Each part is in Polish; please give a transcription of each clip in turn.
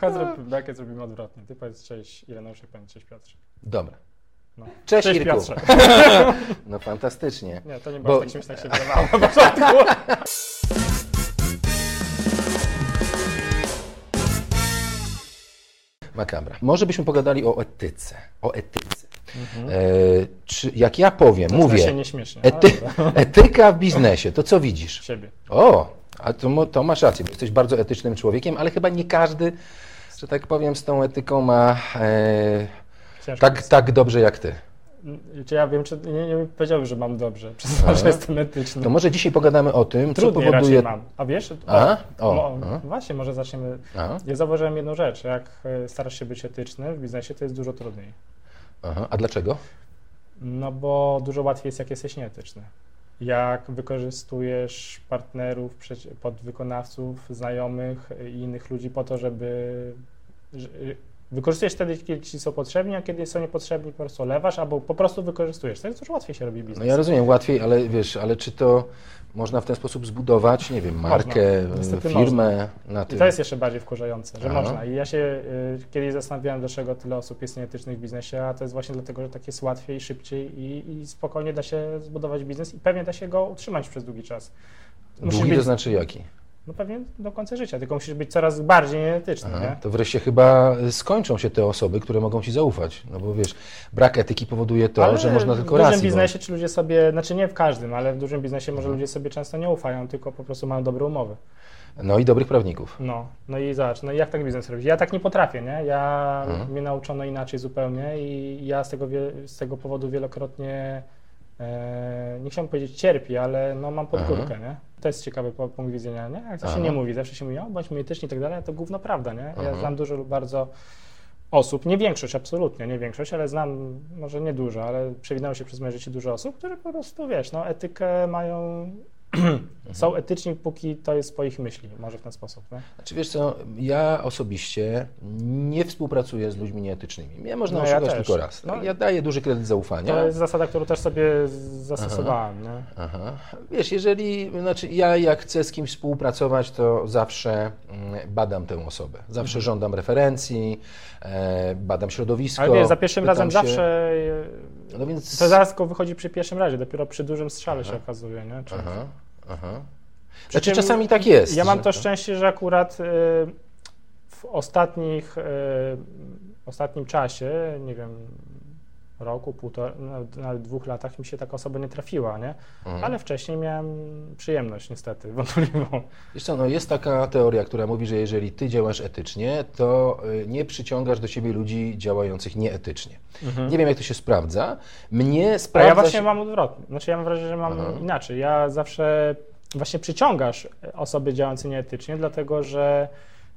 Chodź, zrób, brakiet zrobimy odwrotnie. Ty powiedz cześć Ireneusz, ja powiem cześć Piotrze. Dobra. No. Cześć, Cześć Irku. Piotrze. No fantastycznie. Nie, to nie Bo- było tak śmieszne, jak się wydawało na początku. Makabra. Może byśmy pogadali o etyce. O etyce. E, czy, jak ja powiem, Zaczyna mówię, ale ety, etyka w biznesie, to co widzisz? Siebie. O, a to, to masz rację, bo jesteś bardzo etycznym człowiekiem, ale chyba nie każdy, że tak powiem, z tą etyką ma e, tak, tak dobrze jak ty. Czy ja wiem, czy nie, nie powiedziałbym, że mam dobrze, przez to, że jestem etyczny. To może dzisiaj pogadamy o tym, co Trudniej powoduje... raczej mam. A wiesz? Aha, o, aha. Właśnie, może zaczniemy. Aha, Ja zauważyłem jedną rzecz. Jak e, starasz się być etyczny w biznesie, to jest dużo trudniej. aha. A dlaczego? No bo dużo łatwiej jest, jak jesteś nieetyczny. Jak wykorzystujesz partnerów, podwykonawców, znajomych i innych ludzi po to, żeby. że- Wykorzystujesz wtedy, kiedy ci są potrzebni, a kiedy są niepotrzebni, po prostu lewasz, albo po prostu wykorzystujesz. To jest dużo łatwiej się robi biznes. No ja rozumiem, łatwiej, ale wiesz, ale czy to można w ten sposób zbudować, nie wiem, markę, Niestety firmę na I tym? to jest jeszcze bardziej wkurzające, że Aha. można. I ja się y, kiedyś zastanawiałem, dlaczego tyle osób jest nieetycznych w biznesie, a to jest właśnie dlatego, że tak jest łatwiej, szybciej i, i spokojnie da się zbudować biznes i pewnie da się go utrzymać przez długi czas. Musisz Długi być, to znaczy jaki? No pewnie do końca życia, tylko musisz być coraz bardziej nieetyczny, Aha, to wreszcie chyba skończą się te osoby, które mogą ci zaufać. No bo wiesz, brak etyki powoduje to, Ale że można tylko w raz. dużym i biznesie czy ludzie sobie, znaczy nie w każdym, ale w dużym biznesie może Mhm. ludzie sobie często nie ufają, tylko po prostu mają dobre umowy. No i dobrych prawników. No, no i zobacz, no jak tak biznes robić? Ja tak nie potrafię, nie? Ja, Mhm. mnie nauczono inaczej zupełnie i ja z tego, z tego powodu wielokrotnie, e, nie chciałbym powiedzieć cierpię, ale no mam podgórkę, nie? To jest ciekawy punkt widzenia, nie? Jak to się Aha. nie mówi, zawsze się mówi, o, bądźmy etyczni i tak dalej, to gówno prawda, nie? Ja Mhm. znam dużo bardzo osób, nie większość, absolutnie, nie większość, ale znam, może nie dużo, ale przewinęło się przez moje życie dużo osób, które po prostu, wiesz, no etykę mają, są etyczni, póki to jest po ich myśli, może w ten sposób, nie? Znaczy wiesz co, ja osobiście nie współpracuję z ludźmi nieetycznymi. Mnie można No ja oszukać też. tylko raz. No. Ja daję duży kredyt zaufania. To jest zasada, którą też sobie zastosowałem. Nie? Aha. Wiesz, jeżeli, znaczy ja jak chcę z kimś współpracować, to zawsze mm, badam tę osobę. Zawsze Mhm. żądam referencji, e, badam środowisko. Ale wiesz, za pierwszym razem się- zawsze No więc... to zarazko wychodzi przy pierwszym razie, dopiero przy dużym strzale się Aha. okazuje. Nie? Czy, Aha, aha. Przy Znaczy czasami tak jest. Ja mam że to szczęście, że akurat y, w ostatnich, y, ostatnim czasie, nie wiem, roku, półtora, nawet, dwóch latach mi się taka osoba nie trafiła, nie? Mhm. Ale wcześniej miałem przyjemność niestety, wątpliwą. Wiesz co, no jest taka teoria, która mówi, że jeżeli ty działasz etycznie, to y, nie przyciągasz do siebie ludzi działających nieetycznie. Nie wiem, jak to się sprawdza. Mnie Mhm. A sprawdza ja właśnie się... mam odwrotnie. Znaczy ja mam wrażenie, że mam Aha. inaczej. Ja zawsze właśnie przyciągasz osoby działające nieetycznie, dlatego że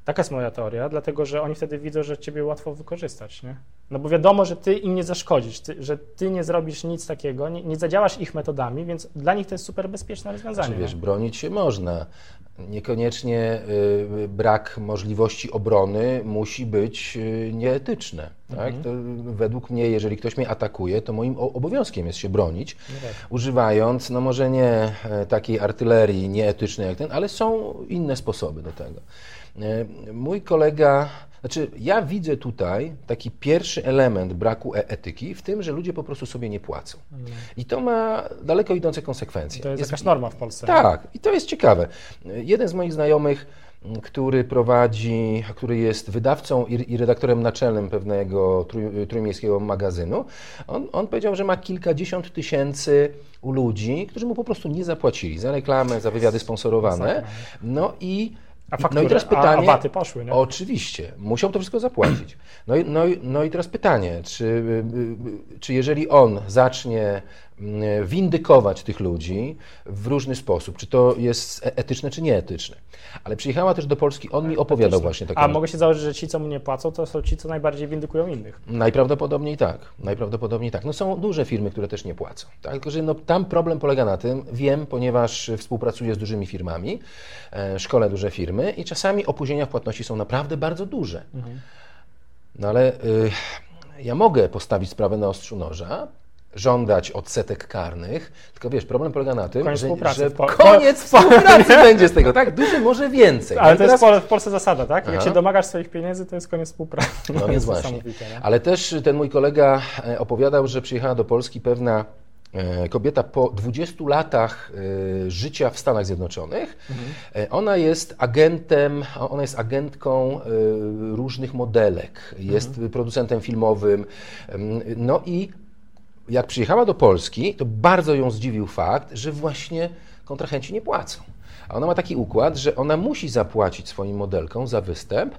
taka jest moja teoria, dlatego że oni wtedy widzą, że ciebie łatwo wykorzystać, nie? No bo wiadomo, że ty im nie zaszkodzisz, ty, że ty nie zrobisz nic takiego, nie, nie zadziałasz ich metodami, więc dla nich to jest super bezpieczne rozwiązanie. Znaczy, wiesz, bronić się można. Niekoniecznie y, brak możliwości obrony musi być y, nieetyczne. Tak? Mhm. To według mnie, jeżeli ktoś mnie atakuje, to moim obowiązkiem jest się bronić, No tak. używając, no może nie e, takiej artylerii nieetycznej jak ten, ale są inne sposoby do tego. E, Mój kolega, znaczy ja widzę tutaj taki pierwszy element braku e- etyki w tym, że ludzie po prostu sobie nie płacą. I to ma daleko idące konsekwencje. To jest jakaś norma w Polsce. Tak, i to jest ciekawe. Jeden z moich znajomych, który prowadzi, który jest wydawcą i, i redaktorem naczelnym pewnego trój, trójmiejskiego magazynu, on, on powiedział, że ma kilkadziesiąt tysięcy u ludzi, którzy mu po prostu nie zapłacili za reklamę, za wywiady sponsorowane. No i, A no faktury, i teraz pytanie. a poszły, nie? Oczywiście, musiał to wszystko zapłacić. No i, no, i- no i teraz pytanie, czy, y, y, czy jeżeli on zacznie windykować tych ludzi w różny sposób, czy to jest e- etyczne, czy nieetyczne. Ale przyjechała też do Polski, on mi opowiadał Etyczne. właśnie taką... A mogę się założyć, że ci, co mu nie płacą, to są ci, co najbardziej windykują innych. Najprawdopodobniej tak. Najprawdopodobniej tak. No są duże firmy, które też nie płacą. Tak? Tylko, że no, tam problem polega na tym, wiem, ponieważ współpracuję z dużymi firmami, e, szkole duże firmy i czasami opóźnienia w płatności są naprawdę bardzo duże. No ale y, ja mogę postawić sprawę na ostrzu noża, żądać odsetek karnych, tylko wiesz, problem polega na tym, Koniec że, współpracy że po- koniec współpracy będzie z tego, tak? Duży może więcej. Ale No to jest teraz- w Pol- w Polsce zasada, tak? Jak Aha. się domagasz swoich pieniędzy, to jest koniec współpracy. No To więc jest właśnie. Ale też ten mój kolega e, opowiadał, że przyjechała do Polski pewna e, kobieta po 20 latach e, życia w Stanach Zjednoczonych. E, Ona jest agentem, ona jest agentką różnych modelek, jest producentem filmowym. No i jak przyjechała do Polski, to bardzo ją zdziwił fakt, że właśnie kontrahenci nie płacą. A ona ma taki układ, że ona musi zapłacić swoim modelkom za występ,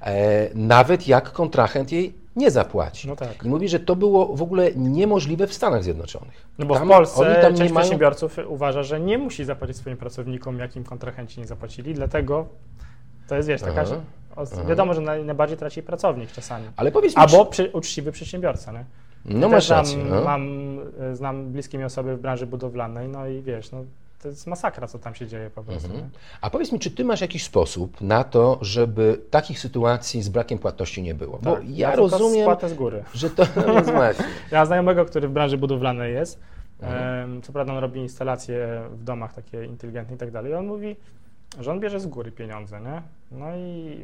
e, nawet jak kontrahent jej nie zapłaci. No tak. I mówi, że to było w ogóle niemożliwe w Stanach Zjednoczonych. No bo Tam w Polsce oni tam część mają przedsiębiorców uważa, że nie musi zapłacić swoim pracownikom, jakim kontrahenci nie zapłacili, dlatego to jest, wiesz, taka, Aha, wiadomo, że naj, najbardziej traci pracownik czasami. Ale powiedz mi, Albo przy, uczciwy przedsiębiorca, nie? No masz znam, rację. No. Mam, e, znam bliskie mi osoby w branży budowlanej, no i wiesz, no, to jest masakra, co tam się dzieje po prostu. Mhm. A powiedz mi, czy ty masz jakiś sposób na to, żeby takich sytuacji z brakiem płatności nie było? Bo Tak, ja tylko rozumiem, Spłatę z góry. że to no jest właśnie. Ja znajomego, który w branży budowlanej jest. Mhm. Co prawda on robi instalacje w domach takie inteligentne i tak dalej. I on mówi, że on bierze z góry pieniądze, nie? No i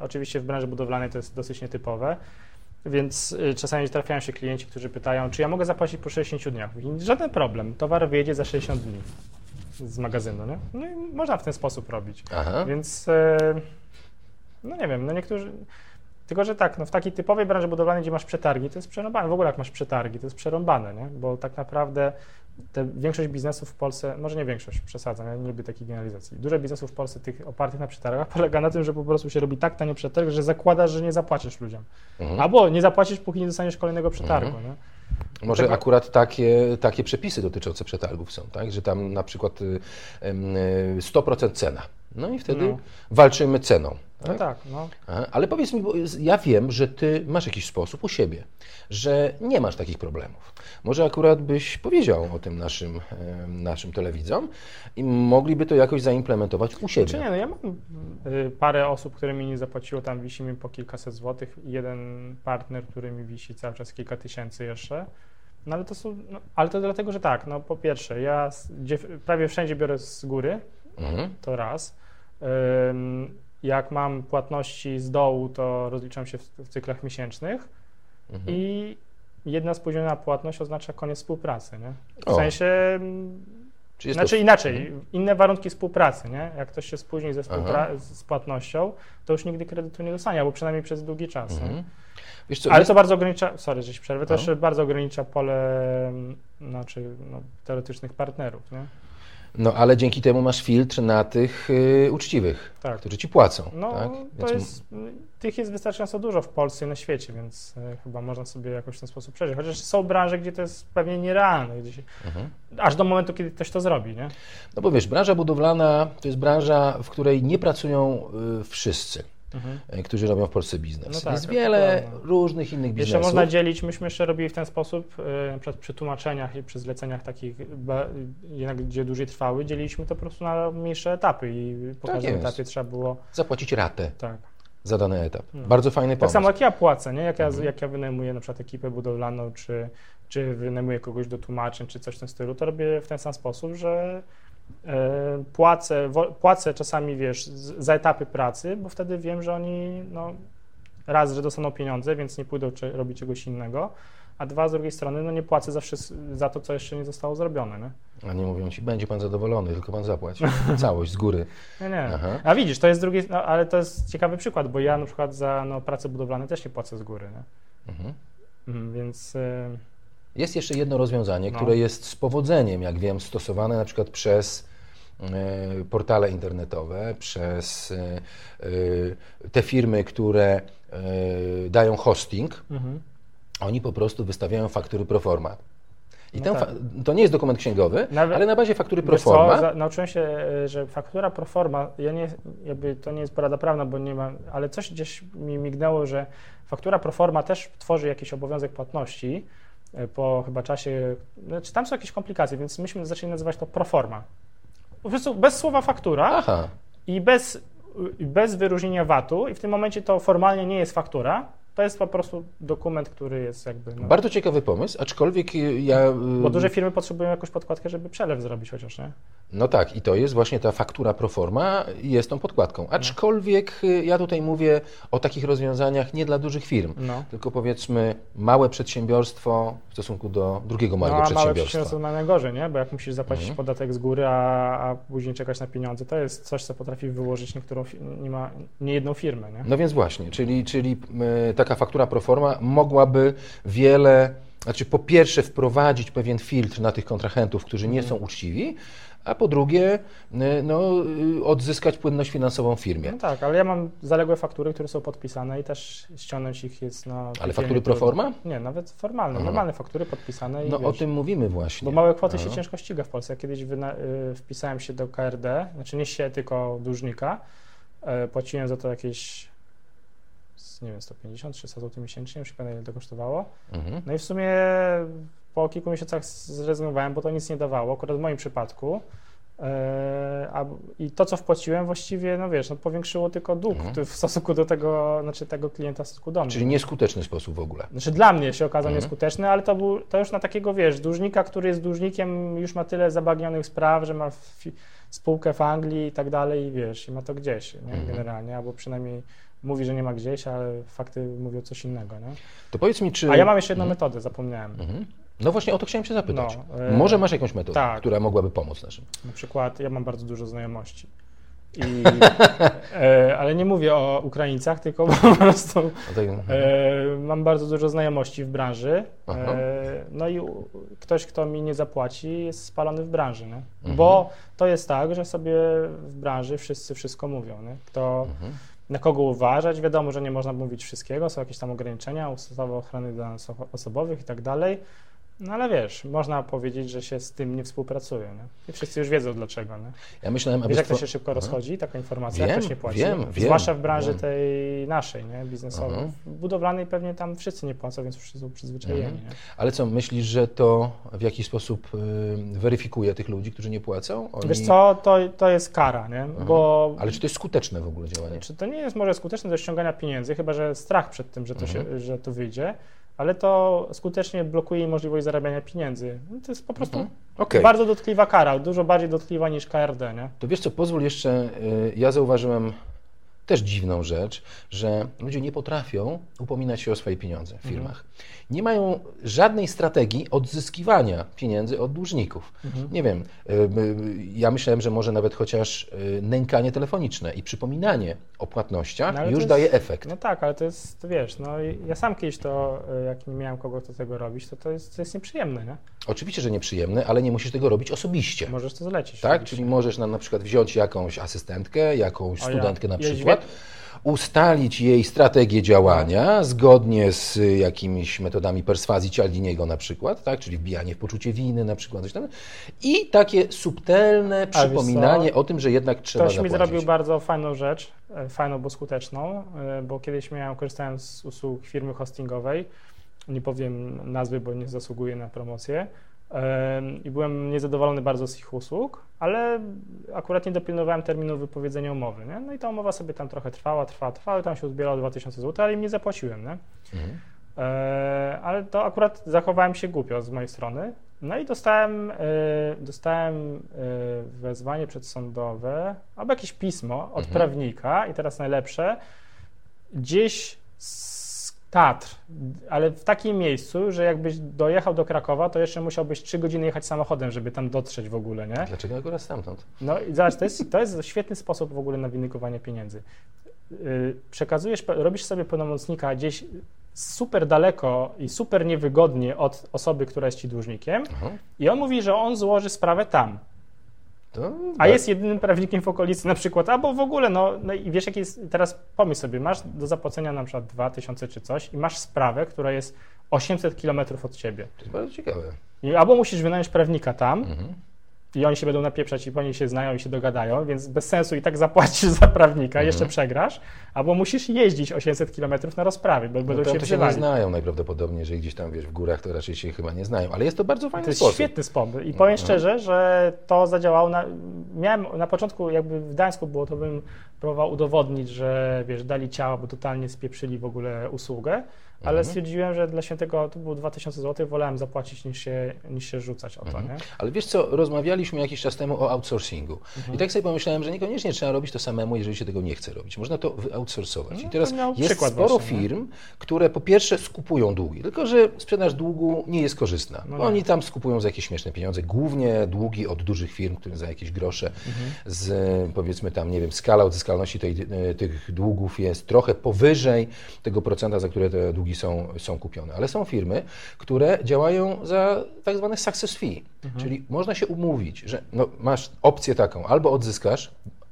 oczywiście w branży budowlanej to jest dosyć nietypowe, więc y, czasami trafiają się klienci, którzy pytają, czy ja mogę zapłacić po 60 dniach. I żaden problem, towar wyjedzie za 60 dni z magazynu, nie? No i można w ten sposób robić. Aha. Więc e, no nie wiem, no niektórzy. Tylko, że tak, no w takiej typowej branży budowlanej, gdzie masz przetargi, to jest przerąbane. W ogóle jak masz przetargi, to jest przerąbane, nie? Bo tak naprawdę te, większość biznesów w Polsce, może nie większość, przesadzam, ja nie lubię takich generalizacji. Dużo biznesów w Polsce tych opartych na przetargach polega na tym, że po prostu się robi tak tanio przetarg, że zakładasz, że nie zapłacisz ludziom. Mhm. Albo nie zapłacisz, póki nie dostaniesz kolejnego przetargu, nie? Może Tego- akurat takie, takie przepisy dotyczące przetargów są, tak? że tam na przykład y, em, y, 100% cena. No i wtedy No. walczymy ceną. No Tak? tak, no. Aha, Ale powiedz mi, bo ja wiem, że ty masz jakiś sposób u siebie, że nie masz takich problemów. Może akurat byś powiedział o tym naszym, naszym telewidzom i mogliby to jakoś zaimplementować u siebie. Czy nie, no ja mam y, parę osób, które mi nie zapłaciło, tam wisi mi po kilkaset złotych jeden partner, który mi wisi cały czas kilka tysięcy jeszcze. No ale to są, no, ale to dlatego, że tak, no po pierwsze, ja prawie wszędzie biorę z góry, Mhm. to raz. Ym, jak mam płatności z dołu, to rozliczam się w, w cyklach miesięcznych Mhm. i jedna spóźniona płatność oznacza koniec współpracy, nie? W O. sensie znaczy to... inaczej, inne warunki współpracy, nie? Jak ktoś się spóźni ze współpra- z płatnością, to już nigdy kredytu nie dostanie, albo przynajmniej przez długi czas. Mhm. Co, Ale jest- to bardzo ogranicza, sorry, że się przerwę, to No. jeszcze bardzo ogranicza pole mm, znaczy, no, teoretycznych partnerów, nie? No ale dzięki temu masz filtr na tych y, uczciwych, Tak. którzy ci płacą. No, tak? to Więc- jest, tych jest wystarczająco dużo w Polsce i na świecie, więc e, chyba można sobie jakoś w ten sposób przeżyć. Chociaż są branże, gdzie to jest pewnie nierealne, gdzie się, Mhm. aż do momentu, kiedy ktoś to zrobi, nie? No bo wiesz, branża budowlana to jest branża, w której nie pracują y, wszyscy, Mhm. y, którzy robią w Polsce biznes. No tak, jest wiele różnych innych Jeszcze biznesów. można dzielić, myśmy jeszcze robili w ten sposób, e, na przykład przy tłumaczeniach i przy zleceniach takich, jednak gdzie dłużej trwały, dzieliliśmy to po prostu na mniejsze etapy i po Tak każdym etapie trzeba było, Zapłacić ratę tak. za dany etap. No. Bardzo fajny Tak pomysł. samo jak ja płacę, nie? Jak ja, Mhm. jak ja wynajmuję na przykład ekipę budowlaną, czy, czy wynajmuję kogoś do tłumaczeń, czy coś w tym stylu, to robię w ten sam sposób, że e, płacę, wo, płacę czasami, wiesz, za etapy pracy, bo wtedy wiem, że oni, no, raz, że dostaną pieniądze, więc nie pójdą czy, robić czegoś innego, a dwa, z drugiej strony, no nie płacę za, wszystko, za to, co jeszcze nie zostało zrobione, nie? A nie mówią ci, będzie pan zadowolony, tylko pan zapłać. Całość z góry. Nie, nie. Aha. A widzisz, to jest drugi, no, ale to jest ciekawy przykład, bo ja na przykład za no, pracę budowlaną też nie płacę z góry, nie? Mhm. Mm, Więc... e, Jest jeszcze jedno rozwiązanie, No. które jest z powodzeniem, jak wiem, stosowane na przykład przez e, portale internetowe, przez e, e, te firmy, które dają hosting, Mhm. oni po prostu wystawiają faktury pro forma. I No ten tak. to nie jest dokument księgowy, Nawet- ale na bazie faktury pro Wiesz co, za, nauczyłem się, że faktura pro forma, ja nie, jakby to nie jest porada prawna, bo nie ma, ale coś gdzieś mi mignęło, że faktura pro forma też tworzy jakiś obowiązek płatności po chyba czasie, znaczy tam są jakieś komplikacje, więc myśmy zaczęli nazywać to pro forma. Po prostu bez słowa faktura Aha, i bez, i bez wyróżnienia VAT-u i w tym momencie to formalnie nie jest faktura, To jest po prostu dokument, który jest jakby... No, Bardzo ciekawy pomysł, aczkolwiek ja... bo duże firmy potrzebują jakąś podkładkę, żeby przelew zrobić chociaż, nie? No tak, i to jest właśnie ta faktura pro forma, jest tą podkładką. Aczkolwiek y, ja tutaj mówię o takich rozwiązaniach nie dla dużych firm, No. tylko powiedzmy małe przedsiębiorstwo w stosunku do drugiego No, małego a małe przedsiębiorstwa. przedsiębiorstwa ma najgorzej, nie? Bo jak musisz zapłacić Mhm. podatek z góry, a, a później czekać na pieniądze, to jest coś, co potrafi wyłożyć niektórą, nie ma, nie jedną firmę, nie? No więc właśnie, czyli, czyli y, taka faktura pro forma mogłaby wiele, znaczy po pierwsze wprowadzić pewien filtr na tych kontrahentów, którzy nie są uczciwi, a po drugie y, no, y, odzyskać płynność finansową firmie. No tak, ale ja mam zaległe faktury, które są podpisane i też ściągnąć ich jest na... Ale piekielnie faktury pro forma? Nie, nawet formalne, Aha. normalne faktury podpisane i No wiesz, o tym mówimy właśnie. Bo małe kwoty się No. ciężko ściga w Polsce. Ja kiedyś wyna- y, wpisałem się do KRD, znaczy nie się, tylko dłużnika. Płaciłem za to jakieś, nie wiem, 150, 300 zł miesięcznie, już nie pamiętam ile to kosztowało. Mhm. No i w sumie po kilku miesiącach zrezygnowałem, bo to nic nie dawało, akurat w moim przypadku. E, A, I to, co wpłaciłem, właściwie, no wiesz, no powiększyło tylko dług Mhm. w stosunku do tego, znaczy tego klienta w stosunku do mnie. Czyli nieskuteczny sposób w ogóle. Znaczy dla mnie się okazał Mhm. nieskuteczny, ale to, był, to już na takiego, wiesz, dłużnika, który jest dłużnikiem, już ma tyle zabagnionych spraw, że ma spółkę w Anglii i tak dalej, i wiesz, i ma to gdzieś, nie? Mhm. generalnie, albo przynajmniej mówi, że nie ma gdzieś, ale fakty mówią coś innego, nie? To powiedz mi, czy... A ja mam jeszcze jedną Mhm. metodę, zapomniałem. Mhm. No właśnie o to chciałem się zapytać. No, e, Może masz jakąś metodę, tak. która mogłaby pomóc naszym? Na przykład ja mam bardzo dużo znajomości. I, e, ale nie mówię o Ukraińcach, tylko po prostu O tej- E, mam bardzo dużo znajomości w branży. E, no i u- ktoś, kto mi nie zapłaci, jest spalony w branży. Nie? Mhm. Bo to jest tak, że sobie w branży wszyscy wszystko mówią. Nie? Kto, Mhm. Na kogo uważać? Wiadomo, że nie można mówić wszystkiego, są jakieś tam ograniczenia, ustawy ochrony danych oso- osobowych i tak dalej. No ale wiesz, można powiedzieć, że się z tym nie współpracuje. Nie? I wszyscy już wiedzą dlaczego. Nie? Ja myślałem, Wiesz, jak to się szybko Aha. rozchodzi, taka informacja, jak Wiem, ktoś nie płaci. wiem, wiem, Zwłaszcza w branży wiem. tej naszej, nie, biznesowej. Aha. Budowlanej pewnie tam wszyscy nie płacą, więc wszyscy są przyzwyczajeni. Mhm. Ale co, myślisz, że to w jakiś sposób y, weryfikuje tych ludzi, którzy nie płacą? Oni... Wiesz co, to, to jest kara, nie? Bo Ale czy to jest skuteczne w ogóle działanie? czy to nie jest może skuteczne do ściągania pieniędzy, chyba że strach przed tym, że to, Mhm. się, że to wyjdzie, ale to skutecznie blokuje im możliwość zarabiania pieniędzy. No to jest po prostu Mhm. Okej. bardzo dotkliwa kara, dużo bardziej dotkliwa niż KRD, nie? To wiesz co, pozwól jeszcze, y, ja zauważyłem też dziwną rzecz, że ludzie nie potrafią upominać się o swoje pieniądze w firmach. Nie mają żadnej strategii odzyskiwania pieniędzy od dłużników. Nie wiem, ja myślałem, że może nawet chociaż y, nękanie telefoniczne i przypominanie o płatnościach No, to już jest- daje efekt. No tak, ale to jest, wiesz, no ja sam kiedyś to, y, jak nie miałem kogo do tego robić, to to jest, to jest nieprzyjemne, nie? Oczywiście, że nieprzyjemne, ale nie musisz tego robić osobiście. Możesz to zlecić. Tak? oczywiście. Czyli możesz na, na przykład wziąć jakąś asystentkę, jakąś O ja, studentkę na przykład, ustalić jej strategię działania zgodnie z y, jakimiś metodami perswazji Cialdiniego na przykład, tak? czyli wbijanie w poczucie winy na przykład, coś tam. i takie subtelne przypominanie o tym, że jednak trzeba Ktoś mi zapłacić. zrobił bardzo fajną rzecz, e, fajną, bo skuteczną, e, bo kiedyś miałem, korzystałem z usług firmy hostingowej, nie powiem nazwy, bo nie zasługuję na promocję, i byłem niezadowolony bardzo z ich usług, ale akurat nie dopilnowałem terminu wypowiedzenia umowy, nie? No i ta umowa sobie tam trochę trwała, trwała, trwała, i tam się uzbierało 2000 zł, ale im nie zapłaciłem, nie? Mhm. E, ale to akurat zachowałem się głupio z mojej strony. No i dostałem, e, dostałem e, wezwanie przedsądowe albo jakieś pismo od Mhm. prawnika i teraz najlepsze, gdzieś z Tatr, ale w takim miejscu, że jakbyś dojechał do Krakowa, to jeszcze musiałbyś 3 godziny jechać samochodem, żeby tam dotrzeć w ogóle, nie? Dlaczego akurat stamtąd? No i zobacz, to jest, to jest świetny sposób w ogóle na wynikowanie pieniędzy. Yy, Przekazujesz, robisz sobie pełnomocnika gdzieś super daleko i super niewygodnie od osoby, która jest ci dłużnikiem Aha. i on mówi, że on złoży sprawę tam, To a jest jedynym prawnikiem w okolicy na przykład, albo w ogóle, no, no i wiesz, jaki jest, teraz pomyśl sobie, masz do zapłacenia na przykład 2000 czy coś i masz sprawę, która jest 800 kilometrów od ciebie. To jest bardzo ciekawe. I albo musisz wynająć prawnika tam, Mhm. I oni się będą napieprzać i po niej się znają i się dogadają, więc bez sensu i tak zapłacisz za prawnika, Mhm. jeszcze przegrasz, albo musisz jeździć 800 km na rozprawy, bo No, będą tam cię to się nie znają najprawdopodobniej, jeżeli gdzieś tam wiesz, w górach to raczej się chyba nie znają, ale jest to bardzo fajny To jest sposób. świetny sposób i powiem Mhm. szczerze, że to zadziałało, na, miałem na początku jakby w Gdańsku było, to bym próbował udowodnić, że wiesz, dali ciała, bo totalnie spieprzyli w ogóle usługę, ale Mhm. stwierdziłem, że dla świętego to było 2000 zł, wolałem zapłacić niż się, niż się rzucać o to, Mhm. Ale wiesz co, rozmawialiśmy jakiś czas temu o outsourcingu. Mhm. I tak sobie pomyślałem, że niekoniecznie trzeba robić to samemu, jeżeli się tego nie chce robić. Można to wyoutsourcować. No, I to teraz jest sporo właśnie, nie? firm, które po pierwsze skupują długi, tylko że sprzedaż długu nie jest korzystna. No oni tam skupują za jakieś śmieszne pieniądze, głównie długi od dużych firm, które za jakieś grosze Mhm. z powiedzmy tam, nie wiem, skala odzyskalności tej, e, tych długów jest trochę powyżej tego procenta, za które te długi są, są kupione. Ale są firmy, które działają za tak zwane success fee, Mhm. czyli można się umówić, że no, masz opcję taką, albo odzyskasz,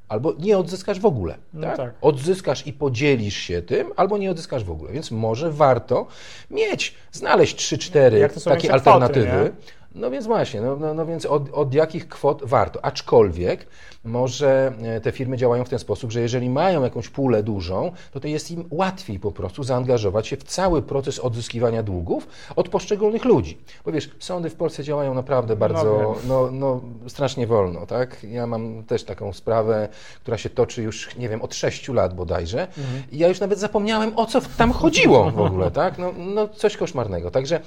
albo nie odzyskasz w ogóle. No tak? tak. Odzyskasz i podzielisz się tym, albo nie odzyskasz w ogóle. Więc może warto mieć, znaleźć 3-4 Jak to są takie alternatywy. nie? No więc właśnie, no, no, no więc od, od jakich kwot warto? Aczkolwiek może e, te firmy działają w ten sposób, że jeżeli mają jakąś pulę dużą, to to jest im łatwiej po prostu zaangażować się w cały proces odzyskiwania długów od poszczególnych ludzi. Bo wiesz, sądy w Polsce działają naprawdę bardzo, wiem. no, no strasznie wolno, tak? Ja mam też taką sprawę, która się toczy już, nie wiem, od sześciu lat bodajże Mhm. i ja już nawet zapomniałem, o co tam chodziło w ogóle, tak? No, no coś koszmarnego. Także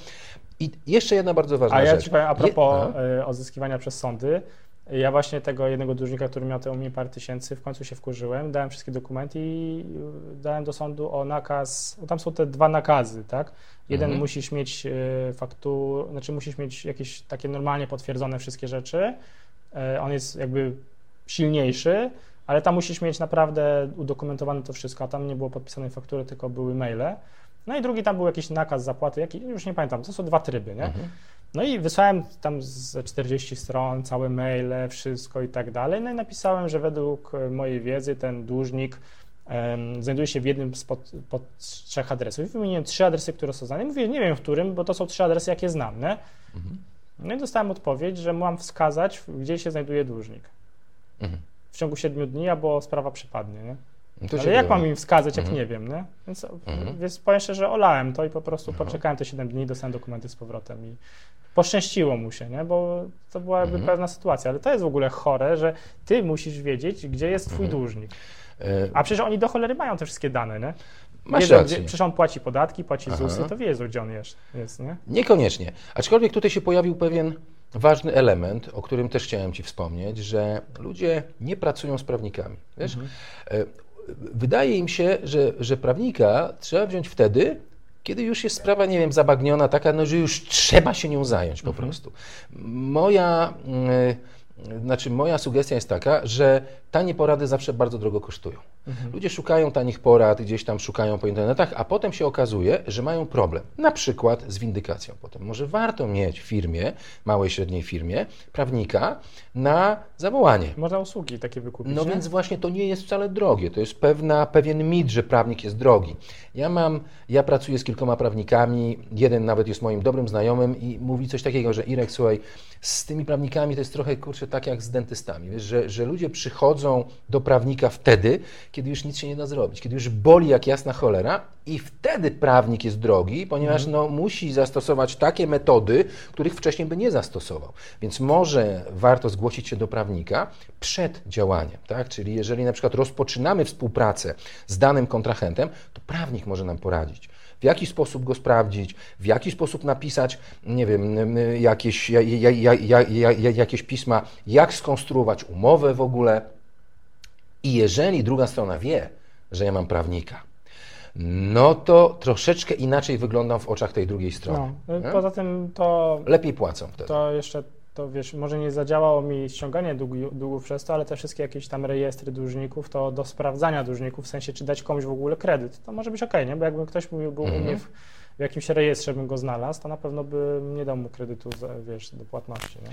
i jeszcze jedna bardzo ważna A ja rzecz. Ci powiem, a Je- propos Aha. e, odzyskiwania przez sądy, ja właśnie tego jednego dłużnika, który miał te u mnie parę tysięcy, w końcu się wkurzyłem, dałem wszystkie dokumenty i y, dałem do sądu o nakaz, bo tam są te dwa nakazy, tak? Jeden Mhm. musisz mieć y, faktur, znaczy musisz mieć jakieś takie normalnie potwierdzone wszystkie rzeczy, E, on jest jakby silniejszy, ale tam musisz mieć naprawdę udokumentowane to wszystko, a tam nie było podpisanej faktury, tylko były maile. No i drugi tam był jakiś nakaz zapłaty, jaki, już nie pamiętam, to są dwa tryby, nie? Mhm. No i wysłałem tam ze 40 stron, całe maile, wszystko i tak dalej. No i napisałem, że według e, mojej wiedzy ten dłużnik em, znajduje się w jednym z pod, pod trzech adresów. I wymieniłem trzy adresy, które są znane. Mówię, nie wiem w którym, bo to są trzy adresy, jakie znam, nie? Mhm. No i dostałem odpowiedź, że mam wskazać, gdzie się znajduje dłużnik. Mhm. W ciągu 7 dni, albo sprawa przypadnie, nie? No Ale jak mam im wskazać, jak Mhm. nie wiem, nie? Więc, Mhm. więc powiem szczerze, że olałem to i po prostu Aha. poczekałem te 7 dni, dostałem dokumenty z powrotem i poszczęściło mu się, nie? Bo to była jakby Mhm. pewna sytuacja, ale to jest w ogóle chore, że ty musisz wiedzieć, gdzie jest twój Mhm. dłużnik. E, A przecież oni do cholery mają te wszystkie dane, nie? Masz wiedzą, rację. Gdzie, przecież on płaci podatki, płaci Aha. ZUSy, to wiedzą, gdzie on jest, jest nie? Niekoniecznie. Aczkolwiek tutaj się pojawił pewien ważny element, o którym też chciałem Ci wspomnieć, że ludzie nie pracują z prawnikami. Wiesz? Mhm. Wydaje im się, że, że prawnika trzeba wziąć wtedy, kiedy już jest sprawa, nie wiem, zabagniona, taka, no, że już trzeba się nią zająć po Mhm. prostu. Moja, mm, znaczy moja sugestia jest taka, że tanie porady zawsze bardzo drogo kosztują. Mhm. Ludzie szukają tanich porad, gdzieś tam szukają po internetach, a potem się okazuje, że mają problem. Na przykład z windykacją. Potem może warto mieć w firmie, małej, średniej firmie, prawnika na zawołanie. Można usługi takie wykupić, No nie? więc właśnie to nie jest wcale drogie. To jest pewna, pewien mit, że prawnik jest drogi. Ja mam, ja pracuję z kilkoma prawnikami, jeden nawet jest moim dobrym znajomym i mówi coś takiego, że Irek, słuchaj, z tymi prawnikami to jest trochę, kurczę, tak jak z dentystami, wiesz, że, że ludzie przychodzą do prawnika wtedy, kiedy już nic się nie da zrobić, kiedy już boli jak jasna cholera i wtedy prawnik jest drogi, ponieważ no, musi zastosować takie metody, których wcześniej by nie zastosował. Więc może warto zgłosić się do prawnika przed działaniem, tak? Czyli jeżeli na przykład rozpoczynamy współpracę z danym kontrahentem, to prawnik może nam poradzić. W jaki sposób go sprawdzić, w jaki sposób napisać, nie wiem, jakieś, ja, ja, ja, ja, ja, ja, jakieś pisma, jak skonstruować umowę w ogóle. I jeżeli druga strona wie, że ja mam prawnika, no to troszeczkę inaczej wyglądam w oczach tej drugiej strony. No, nie? poza tym to Lepiej płacą wtedy. to jeszcze, to wiesz, może nie zadziałało mi ściąganie długu- długów przez to, ale te wszystkie jakieś tam rejestry dłużników, to do sprawdzania dłużników, w sensie czy dać komuś w ogóle kredyt, to może być okej, nie? Bo jakby ktoś mówił, był u Mhm. mnie w, w jakimś rejestrze, bym go znalazł, to na pewno bym nie dał mu kredytu, za, wiesz, do płatności, nie?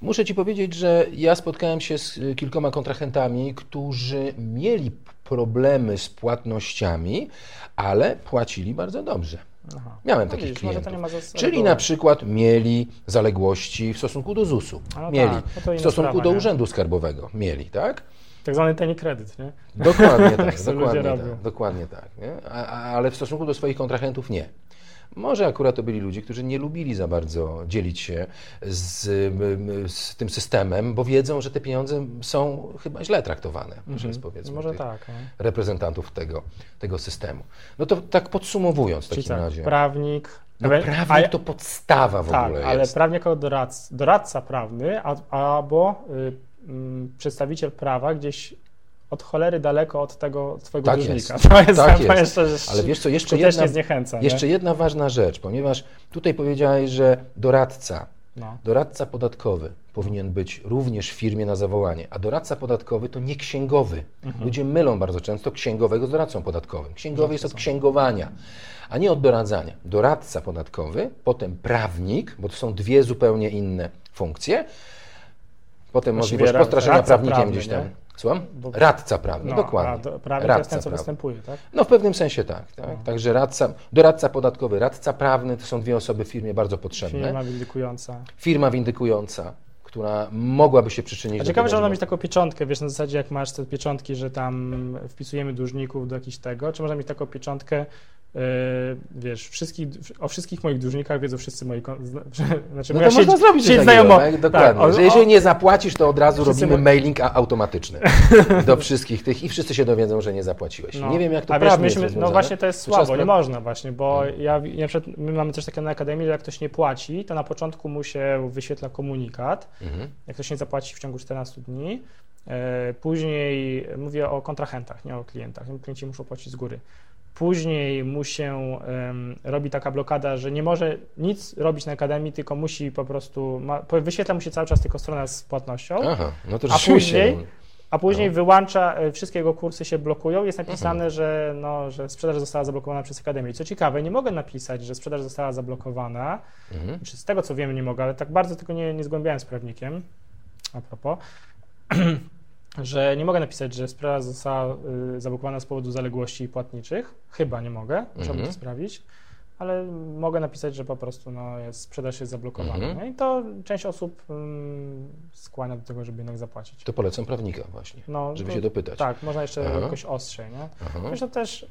Muszę Ci powiedzieć, że ja spotkałem się z y, kilkoma kontrahentami, którzy mieli problemy z płatnościami, ale płacili bardzo dobrze. Aha. Miałem No takich widzisz, klientów. Czyli na przykład mieli zaległości w stosunku do ZUS-u. No mieli. tak, no w stosunku sprawa, do nie? Urzędu Skarbowego. Mieli, tak? Tak zwany tani kredyt, nie? Dokładnie tak, ludzie dokładnie tak, dokładnie tak. A, ale w stosunku do swoich kontrahentów nie. Może akurat to byli ludzie, którzy nie lubili za bardzo dzielić się z, z tym systemem, bo wiedzą, że te pieniądze są chyba źle traktowane przez powiedzmy Może tak. No. reprezentantów tego, tego systemu. No to tak podsumowując w Czyli takim tak, razie. prawnik. No, prawnik to podstawa w tak, ogóle ale jest. prawnik jako doradca, doradca prawny albo y, mm, przedstawiciel prawa gdzieś od cholery daleko od tego twojego Tak dłużnika. jest, To jest, tak to jest. jest to, że Ale wiesz co, jeszcze jedna, nie zniechęca. nie? jeszcze jedna ważna rzecz, ponieważ tutaj powiedziałeś, że doradca, No. doradca podatkowy powinien być również w firmie na zawołanie, a doradca podatkowy to nie księgowy. Mhm. Ludzie mylą bardzo często księgowego z doradcą podatkowym. Księgowy jest od są. księgowania, a nie od doradzania. Doradca podatkowy, potem prawnik, bo to są dwie zupełnie inne funkcje, potem możliwość ra- postraszenia prawnikiem prawny, gdzieś tam. nie? Słucham? Bo- Radca prawny, No, dokładnie. Do, prawnik radca jest ten, co prawny. występuje, tak? No w pewnym sensie tak. tak. Także radca, doradca podatkowy, radca prawny to są dwie osoby w firmie bardzo potrzebne. Firma windykująca. Firma windykująca, która mogłaby się przyczynić A do ciekawe, że ona mieć taką pieczątkę, wiesz, na zasadzie jak masz te pieczątki, że tam wpisujemy dłużników do jakiś tego, czy można mieć taką pieczątkę, wiesz, wszystkich, o wszystkich moich dłużnikach wiedzą wszyscy moi, zna- znaczy No moja to można zrobić sieć znajomo, takiego, tak? Dokładnie. o- że jeżeli nie zapłacisz, to od razu robimy mo- mailing a- automatyczny do wszystkich tych i wszyscy się dowiedzą, że nie zapłaciłeś. No. Nie wiem, jak to wiesz, prawnie jest no właśnie to jest słabo, nie spra- można właśnie, bo ja, ja my mamy coś takiego na Akademii, że jak ktoś nie płaci, to na początku mu się wyświetla komunikat, Mhm. jak ktoś nie zapłaci w ciągu 14 dni. E, Później mówię o kontrahentach, nie o klientach. Klienci muszą płacić z góry. Później mu się em, robi taka blokada, że nie może nic robić na akademii, tylko musi po prostu. Ma, wyświetla mu się cały czas tylko strona z płatnością, Aha, no to A później- a później No. wyłącza, e, wszystkie jego kursy się blokują. Jest Mhm. napisane, że, no, że sprzedaż została zablokowana przez akademię. Co ciekawe, nie mogę napisać, że sprzedaż została zablokowana. Mhm. Czy z tego co wiem, nie mogę, ale tak bardzo tylko nie, nie zgłębiałem z prawnikiem. A propos. że nie mogę napisać, że sprzedaż została y, zablokowana z powodu zaległości płatniczych. Chyba nie mogę, musiałbym Mhm. to sprawdzić. Ale mogę napisać, że po prostu no, jest, sprzedaż jest zablokowana. Mhm. nie? I to część osób skłania do tego, żeby jednak zapłacić. To polecam prawnika właśnie, No, żeby to- się dopytać. Tak, można jeszcze Aha. jakoś ostrzej, nie? Aha. Zresztą też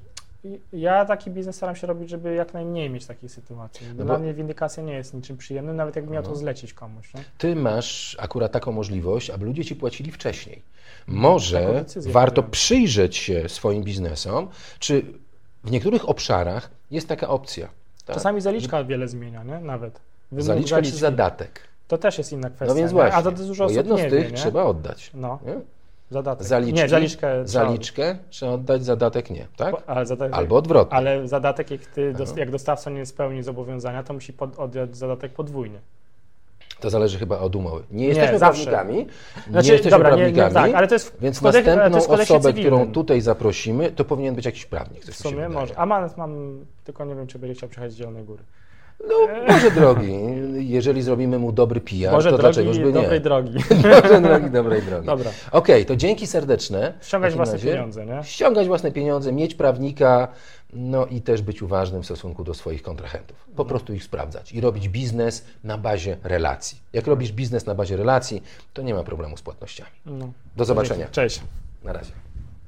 ja taki biznes staram się robić, żeby jak najmniej mieć takich sytuacji. No Dla bo- mnie windykacja nie jest niczym przyjemnym, nawet jakbym miał to No. zlecić komuś. Nie? Ty masz akurat taką możliwość, aby ludzie ci płacili wcześniej. Może warto przyjrzeć się swoim biznesom, czy w niektórych obszarach jest taka opcja. Tak? Czasami zaliczka wiele zmienia, nie? Nawet. Wymóg Zaliczka czy zadatek. To też jest inna kwestia. No więc nie? właśnie, A to dużo bo osób jedno z tych wie, trzeba oddać. No, Nie? Zadatek. Zaliczki, nie, zaliczkę trzeba- zaliczkę trzeba oddać, zadatek nie, tak? Zadatek, Albo odwrotnie. ale zadatek, jak, ty, dos- Aha. jak dostawca nie spełni zobowiązania, to musi pod, oddać zadatek podwójnie. To zależy chyba od umowy. Nie jesteśmy zawsze. prawnikami, Znaczy, nie jesteśmy dobra, nie, nie, prawnikami, tak, jest więc kodek- następną osobę, którą tutaj zaprosimy, to powinien być jakiś prawnik. W sumie może. A mam, mam, tylko nie wiem, czy będzie chciał przejechać z Zielonej Góry. No, może drogi. Jeżeli zrobimy mu dobry PR, Może to drogi, dlaczegoż by nie? dobrej drogi. Może drogi, dobrej drogi. Dobra. Okej, to dzięki serdeczne. Ściągać własne razie. pieniądze, nie? Ściągać własne pieniądze, mieć prawnika, no i też być uważnym w stosunku do swoich kontrahentów. Po prostu ich sprawdzać i robić biznes na bazie relacji. Jak robisz biznes na bazie relacji, to nie ma problemu z płatnościami. No. Do zobaczenia. Cześć. Na razie.